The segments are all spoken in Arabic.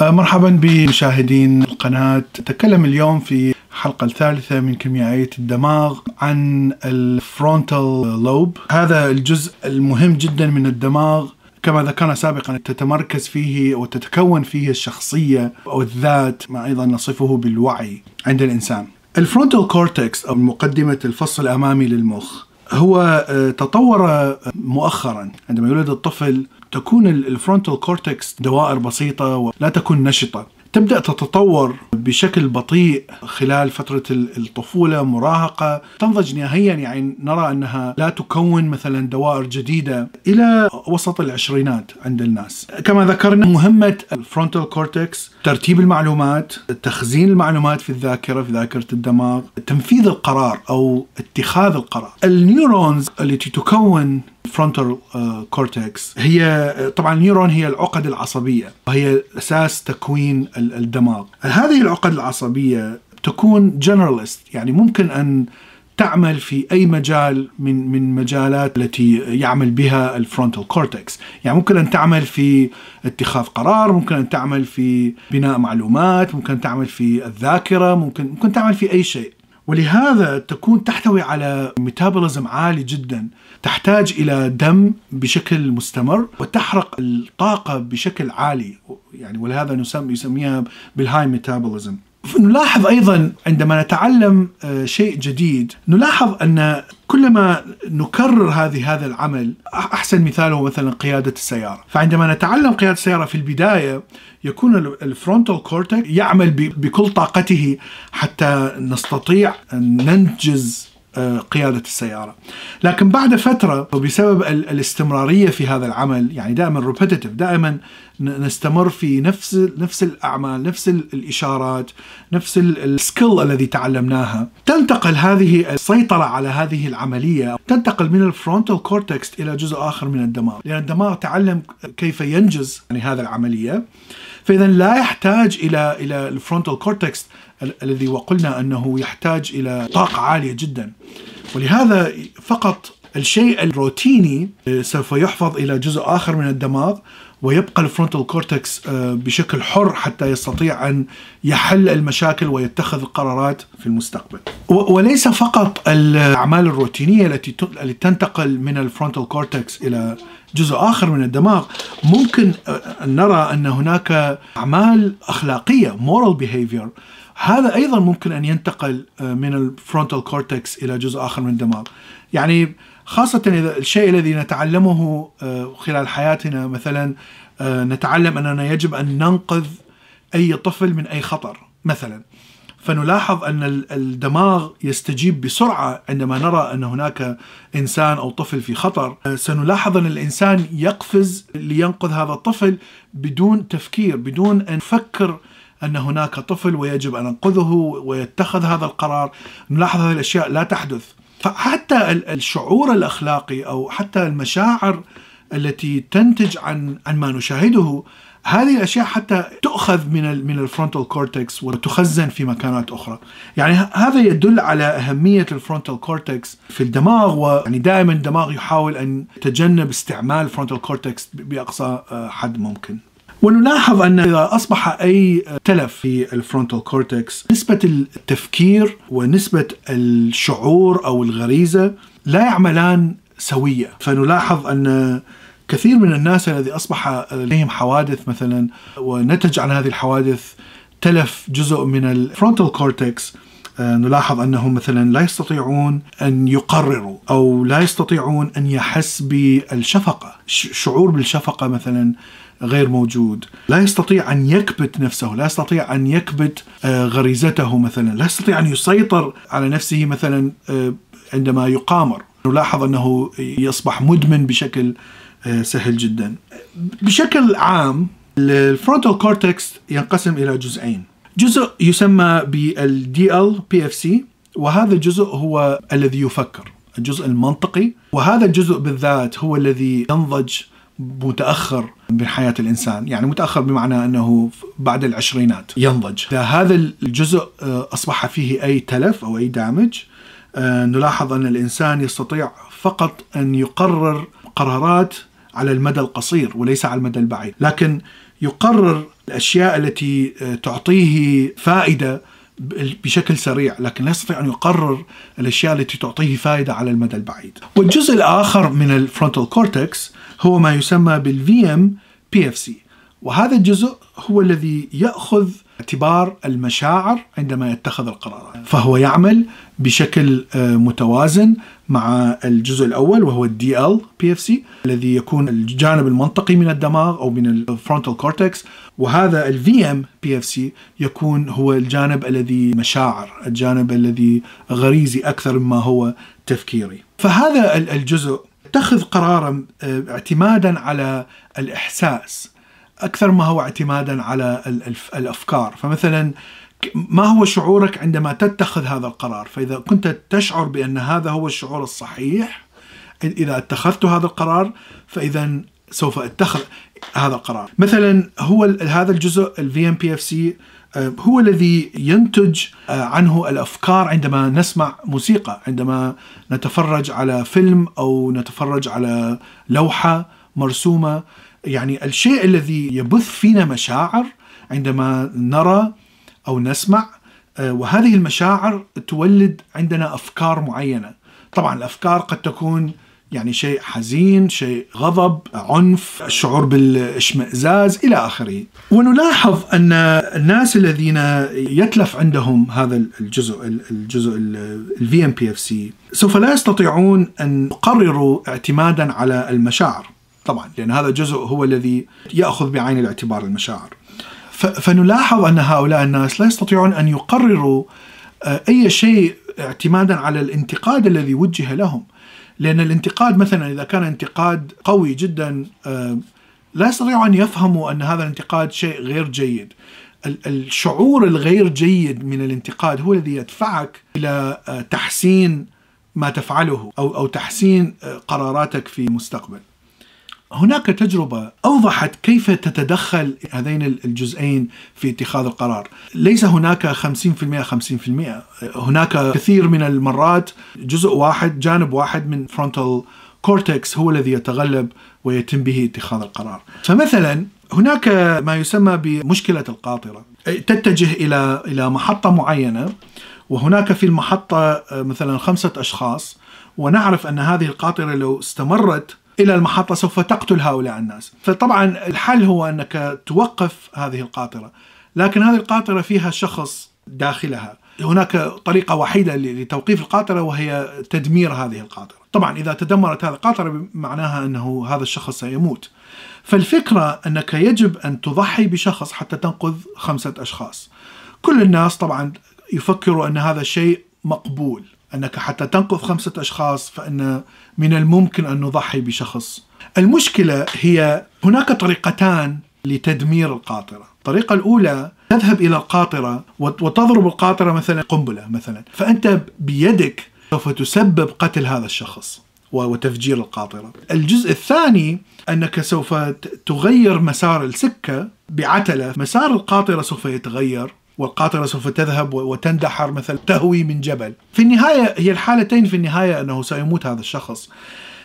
آه، مرحبا بمشاهدين القناة. نتكلم اليوم في الحلقة الثالثة من كيميائية الدماغ عن ال frontal lobe. هذا الجزء المهم جدا من الدماغ كما ذكرنا سابقا تتمركز فيه وتتكون فيه الشخصية أو الذات ما أيضا نصفه بالوعي عند الإنسان. ال frontal cortex أو مقدمة الفص الأمامي للمخ. هو آه، تطور مؤخرا عندما يولد الطفل تكون ال frontal cortex دوائر بسيطة ولا تكون نشطة. تبدأ تتطور بشكل بطيء خلال فترة الطفولة مراهقة تنضج نهائيا يعني نرى أنها لا تكون مثلا دوائر جديدة إلى وسط العشرينات عند الناس. كما ذكرنا مهمة ال frontal cortex ترتيب المعلومات تخزين المعلومات في الذاكرة في ذاكرة الدماغ تنفيذ القرار أو اتخاذ القرار. ال neurons التي تكون frontal cortex uh, هي طبعا ال neuron هي العقد العصبية. وهي أساس تكوين الدماغ. هذه العقد العصبية تكون generalist يعني ممكن أن تعمل في أي مجال من من مجالات التي يعمل بها ال frontal cortex، يعني ممكن أن تعمل في اتخاذ قرار، ممكن أن تعمل في بناء معلومات، ممكن تعمل في الذاكرة، ممكن ممكن تعمل في أي شيء. ولهذا تكون تحتوي على metabolism عالي جدا. تحتاج إلى دم بشكل مستمر وتحرق الطاقة بشكل عالي. يعني ولهذا نسمي يسميها بال high metabolism نلاحظ أيضا عندما نتعلم آه، شيء جديد نلاحظ أن كلما نكرر هذه هذا العمل أحسن مثال هو مثلا قيادة السيارة. فعندما نتعلم قيادة السيارة في البداية يكون ال frontal cortex يعمل بكل طاقته حتى نستطيع أن ننجز آه، قيادة السيارة. لكن بعد فترة وبسبب الاستمرارية في هذا العمل يعني دائما repetitive دائما نستمر في نفس نفس الأعمال نفس الإشارات نفس ال skill الذي تعلمناها. تنتقل هذه السيطرة على هذه العملية تنتقل من ال frontal cortex إلى جزء آخر من الدماغ. لأن الدماغ تعلم كيف ينجز يعني هذه العملية. فإذا لا يحتاج إلى إلى ال frontal cortex الذي وقلنا أنه يحتاج إلى طاقة عالية جدا. ولهذا فقط الشيء الروتيني سوف يحفظ إلى جزء آخر من الدماغ ويبقى ال frontal cortex آه، بشكل حر حتى يستطيع أن يحل المشاكل ويتخذ القرارات في المستقبل. وليس فقط الأعمال الروتينية التي تنتقل من ال frontal cortex إلى جزء آخر من الدماغ. ممكن آه، أن نرى أن هناك أعمال أخلاقية moral behavior. هذا أيضا ممكن أن ينتقل آه، من ال frontal cortex إلى جزء آخر من الدماغ. يعني خاصة إذا الشيء الذي نتعلمه آه، خلال حياتنا مثلا آه، نتعلم أننا يجب أن ننقذ أي طفل من أي خطر مثلا. فنلاحظ أن الدماغ يستجيب بسرعة عندما نرى أن هناك إنسان أو طفل في خطر. سنلاحظ أن الإنسان يقفز لينقذ هذا الطفل بدون تفكير بدون أن يفكر أن هناك طفل ويجب أن أنقذه ويتخذ هذا القرار. نلاحظ هذه الأشياء لا تحدث. فحتى الشعور الأخلاقي أو حتى المشاعر التي تنتج عن عن ما نشاهده هذه الأشياء حتى تؤخذ من من ال frontal cortex وتخزن في مكانات أخرى. يعني هذا يدل على أهمية ال frontal cortex في الدماغ ويعني دائما الدماغ يحاول أن يتجنب استعمال ال frontal cortex بأقصى آه، حد ممكن. ونلاحظ أن إذا أصبح أي تلف في ال frontal cortex نسبة التفكير ونسبة الشعور أو الغريزة لا يعملان سوية. فنلاحظ أن كثير من الناس الذي أصبح لديهم حوادث مثلا ونتج عن هذه الحوادث تلف جزء من ال frontal cortex نلاحظ أنهم مثلا لا يستطيعون أن يقرروا أو لا يستطيعون أن يحس بالشفقة، شعور بالشفقة مثلا. غير موجود. لا يستطيع أن يكبت نفسه لا يستطيع أن يكبت آه، غريزته مثلا لا يستطيع أن يسيطر على نفسه مثلا آه، عندما يقامر. نلاحظ أنه يصبح مدمن بشكل آه، سهل جدا. بشكل عام ال frontal cortex ينقسم إلى جزئين. جزء يسمى بال dlPFC وهذا الجزء هو الذي يفكر الجزء المنطقي. وهذا الجزء بالذات هو الذي ينضج متأخر من حياه الإنسان، يعني متأخر بمعنى أنه بعد العشرينات. ينضج، هذا الجزء آه، أصبح فيه أي تلف أو أي damage. آه، نلاحظ أن الإنسان يستطيع فقط أن يقرر قرارات على المدى القصير وليس على المدى البعيد، لكن يقرر الأشياء التي تعطيه فائدة بشكل سريع لكن لا يستطيع أن يقرر الأشياء التي تعطيه فائدة على المدى البعيد. والجزء الآخر من ال frontal cortex هو ما يسمى بال vmPFC وهذا الجزء هو الذي يأخذ اعتبار المشاعر عندما يتخذ القرارات فهو يعمل بشكل آه، متوازن مع الجزء الأول وهو ال dlPFC الذي يكون الجانب المنطقي من الدماغ أو من ال frontal cortex وهذا ال vmPFC يكون هو الجانب الذي مشاعر الجانب الذي غريزي أكثر مما هو تفكيري. فهذا الجزء اتخذ قرارا آه، اعتمادا على الإحساس. أكثر ما هو اعتمادا على الأفكار. فمثلا ما هو شعورك عندما تتخذ هذا القرار؟ فإذا كنت تشعر بأن هذا هو الشعور الصحيح إذا اتخذت هذا القرار فإذا سوف أتخذ هذا القرار. مثلا هو هذا الجزء ال vmPFC هو الذي ينتج آه، عنه الأفكار عندما نسمع موسيقى عندما نتفرج على فيلم أو نتفرج على لوحة مرسومة. يعني الشيء الذي يبث فينا مشاعر عندما نرى أو نسمع آه، وهذه المشاعر تولد عندنا أفكار معينة. طبعا الأفكار قد تكون يعني شيء حزين شيء غضب عنف الشعور بالإشمئزاز إلى آخره. ونلاحظ أن الناس الذين يتلف عندهم هذا الجزء الجزء FC سوف لا يستطيعون أن يقرروا اعتمادا على المشاعر. طبعا لأن هذا الجزء هو الذي يأخذ بعين الاعتبار المشاعر. فنلاحظ أن هؤلاء الناس لا يستطيعون أن يقرروا آه، أي شيء اعتمادا على الانتقاد الذي وجه لهم. لأن الانتقاد مثلا إذا كان انتقاد قوي جدا آه، لا يستطيعوا أن يفهموا أن هذا الانتقاد شيء غير جيد. الشعور الغير جيد من الانتقاد هو الذي يدفعك إلى آه، تحسين ما تفعله أو أو تحسين قراراتك في المستقبل هناك تجربة أوضحت كيف تتدخل هذين الجزئين في اتخاذ القرار. ليس هناك 50% 50% هناك كثير من المرات جزء واحد جانب واحد من frontal cortex هو الذي يتغلب ويتم به اتخاذ القرار. فمثلا هناك ما يسمى بمشكلة القاطرة. تتجه إلى إلى محطة معينة وهناك في المحطة مثلا خمسة أشخاص ونعرف أن هذه القاطرة لو استمرت إلى المحطة سوف تقتل هؤلاء الناس، فطبعا الحل هو أنك توقف هذه القاطرة، لكن هذه القاطرة فيها شخص داخلها، هناك طريقة وحيدة لتوقيف القاطرة وهي تدمير هذه القاطرة، طبعا إذا تدمرت هذه القاطرة معناها أنه هذا الشخص سيموت. فالفكرة أنك يجب أن تضحي بشخص حتى تنقذ خمسة أشخاص. كل الناس طبعا يفكروا أن هذا الشيء مقبول. أنك حتى تنقذ خمسة أشخاص فإن من الممكن أن نضحي بشخص. المشكلة هي هناك طريقتان لتدمير القاطرة، الطريقة الأولى تذهب إلى القاطرة وتضرب القاطرة مثلا قنبلة مثلا، فأنت بيدك سوف تسبب قتل هذا الشخص وتفجير القاطرة. الجزء الثاني أنك سوف تغير مسار السكة بعتلة، مسار القاطرة سوف يتغير والقاطرة سوف تذهب وتندحر مثلا تهوي من جبل. في النهاية هي الحالتين في النهاية أنه سيموت هذا الشخص.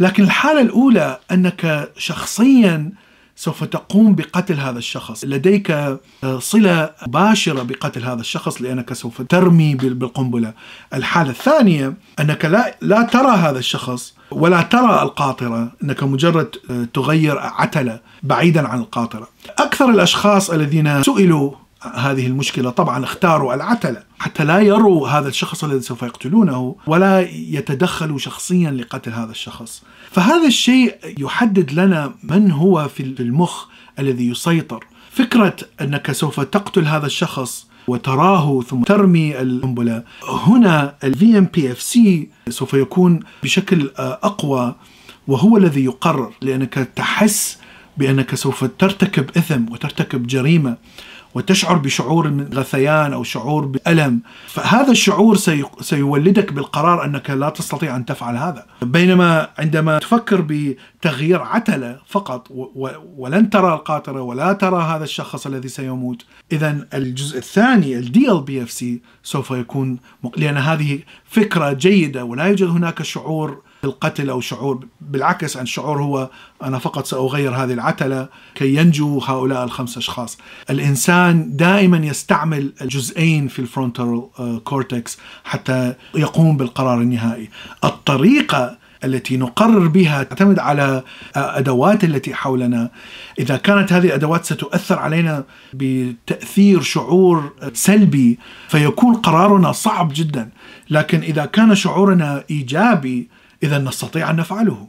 لكن الحالة الأولى أنك شخصيا سوف تقوم بقتل هذا الشخص. لديك صلة مباشرة بقتل هذا الشخص لأنك سوف ترمي بالقنبلة. الحالة الثانية أنك لا, لا ترى هذا الشخص ولا ترى القاطرة أنك مجرد تغير عتلة بعيدا عن القاطرة أكثر الأشخاص الذين سئلوا هذه المشكلة. طبعا اختاروا العتلة حتى لا يروا هذا الشخص الذي سوف يقتلونه ولا يتدخلوا شخصيا لقتل هذا الشخص. فهذا الشيء يحدد لنا من هو في المخ الذي يسيطر. فكرة أنك سوف تقتل هذا الشخص وتراه ثم ترمي القنبلة هنا ال vmPFC سوف يكون بشكل أقوى وهو الذي يقرر لأنك تحس بأنك سوف ترتكب إثم وترتكب جريمة. وتشعر بشعور من غثيان أو شعور بألم. فهذا الشعور سيولدك بالقرار أنك لا تستطيع أن تفعل هذا. بينما عندما تفكر بتغيير عتلة فقط ولن ترى القاطره ولا ترى هذا الشخص الذي سيموت إذا الجزء الثاني ال dlPFC سوف يكون لأن هذه فكرة جيدة ولا يوجد هناك شعور بالقتل أو شعور بالعكس الشعور هو أنا فقط سأغير هذه العتلة كي ينجو هؤلاء الخمس أشخاص. الإنسان دائما يستعمل الجزئين في ال frontal cortex حتى يقوم بالقرار النهائي. الطريقة التي نقرر بها تعتمد على أدوات التي حولنا. إذا كانت هذه الأدوات ستؤثر علينا بتأثير شعور سلبي فيكون قرارنا صعب جدا. لكن إذا كان شعورنا إيجابي إذا نستطيع أن نفعله.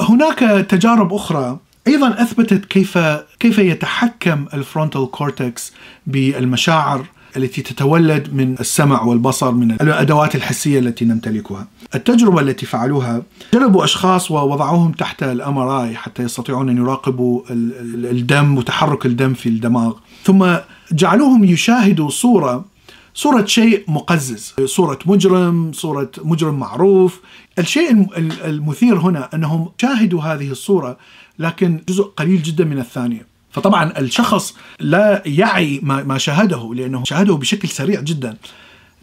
هناك تجارب أخرى. أيضا أثبتت كيف كيف يتحكم ال frontal cortex بالمشاعر التي تتولد من السمع والبصر من الأدوات الحسية التي نمتلكها. التجربة التي فعلوها جلبوا أشخاص ووضعوهم تحت ال MRI حتى يستطيعون أن يراقبوا الدم وتحرك الدم في الدماغ، ثم جعلوهم يشاهدوا صورة صورة شيء مقزز صورة مجرم صورة مجرم معروف. الشيء المثير هنا أنهم شاهدوا هذه الصورة لكن جزء قليل جدا من الثانية. فطبعا الشخص لا يعي ما شاهده لأنه شاهده بشكل سريع جدا.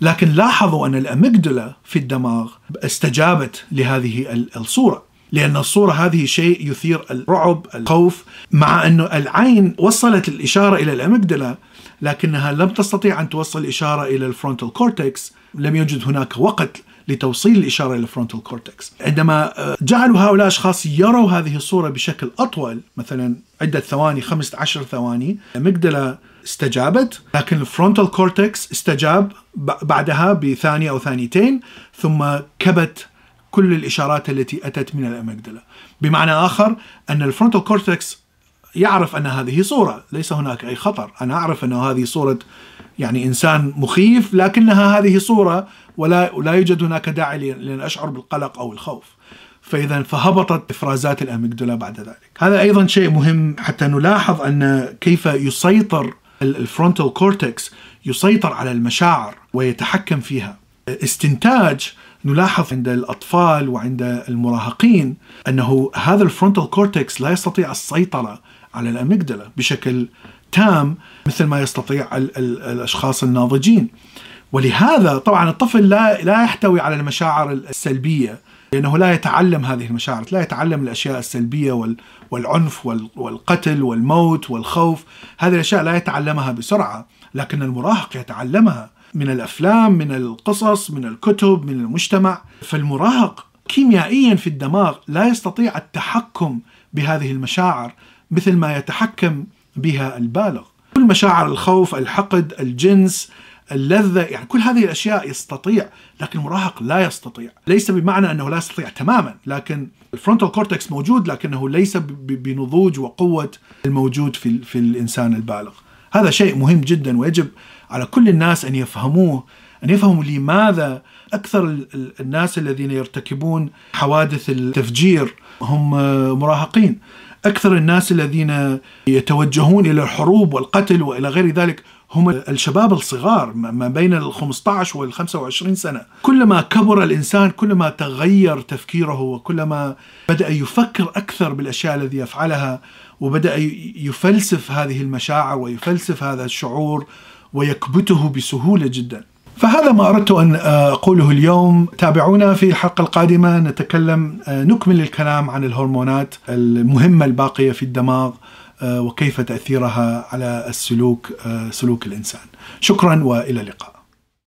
لكن لاحظوا أن الأميجدلا في الدماغ استجابت لهذه الصورة. لأن الصورة هذه شيء يثير الرعب الخوف مع أن العين وصلت الإشارة إلى ال amygdala لكنها لم تستطيع أن توصل الإشارة إلى ال frontal cortex لم يوجد هناك وقت لتوصيل الإشارة إلى ال frontal cortex عندما آه، جعلوا هؤلاء الأشخاص يروا هذه الصورة بشكل أطول مثلا عدة ثواني 15 ثواني amygdala استجابت لكن ال frontal cortex استجاب بعدها بثانية أو ثانيتين ثم كبت كل الإشارات التي أتت من ال amygdala بمعنى آخر أن ال frontal cortex يعرف أن هذه صورة ليس هناك أي خطر. أنا أعرف أن هذه صورة يعني إنسان مخيف لكنها هذه صورة ولا لا يوجد هناك داعي لأن أشعر بالقلق أو الخوف. فإذا فهبطت إفرازات ال amygdala بعد ذلك. هذا أيضا شيء مهم حتى نلاحظ أن كيف يسيطر ال frontal cortex يسيطر على المشاعر ويتحكم فيها. استنتاج نلاحظ عند الأطفال وعند المراهقين أنه هذا ال frontal cortex لا يستطيع السيطرة على ال amygdala بشكل تام مثل ما يستطيع ال ال الأشخاص الناضجين. ولهذا طبعا الطفل لا لا يحتوي على المشاعر السلبية لأنه لا يتعلم هذه المشاعر، لا يتعلم الأشياء السلبية والعنف والقتل والموت والخوف، هذه الأشياء لا يتعلمها بسرعة، لكن المراهق يتعلمها. من الأفلام، من القصص، من الكتب، من المجتمع، فالمراهق كيميائيا في الدماغ لا يستطيع التحكم بهذه المشاعر مثل ما يتحكم بها البالغ. كل مشاعر الخوف الحقد الجنس اللذة يعني كل هذه الأشياء يستطيع لكن المراهق لا يستطيع. ليس بمعنى أنه لا يستطيع تماما لكن ال frontal cortex موجود لكنه ليس بنضوج وقوة الموجود في, في الإنسان البالغ. هذا شيء مهم جدا ويجب على كل الناس أن يفهموه أن يفهموا لماذا أكثر الناس الذين يرتكبون حوادث التفجير هم مراهقين. أكثر الناس الذين يتوجهون إلى الحروب والقتل وإلى غير ذلك هم الشباب الصغار ما بين ال 15 وال 25 سنة. كلما كبر الإنسان كلما تغير تفكيره وكلما بدأ يفكر أكثر بالأشياء التي يفعلها وبدأ يفلسف هذه المشاعر ويفلسف هذا الشعور ويكبته بسهولة جدا. فهذا ما أردت أن أقوله اليوم. تابعونا في الحلقة القادمة. نتكلم نكمل الكلام عن الهرمونات المهمة الباقية في الدماغ. وكيف تأثيرها على السلوك سلوك الإنسان. شكرا وإلى اللقاء.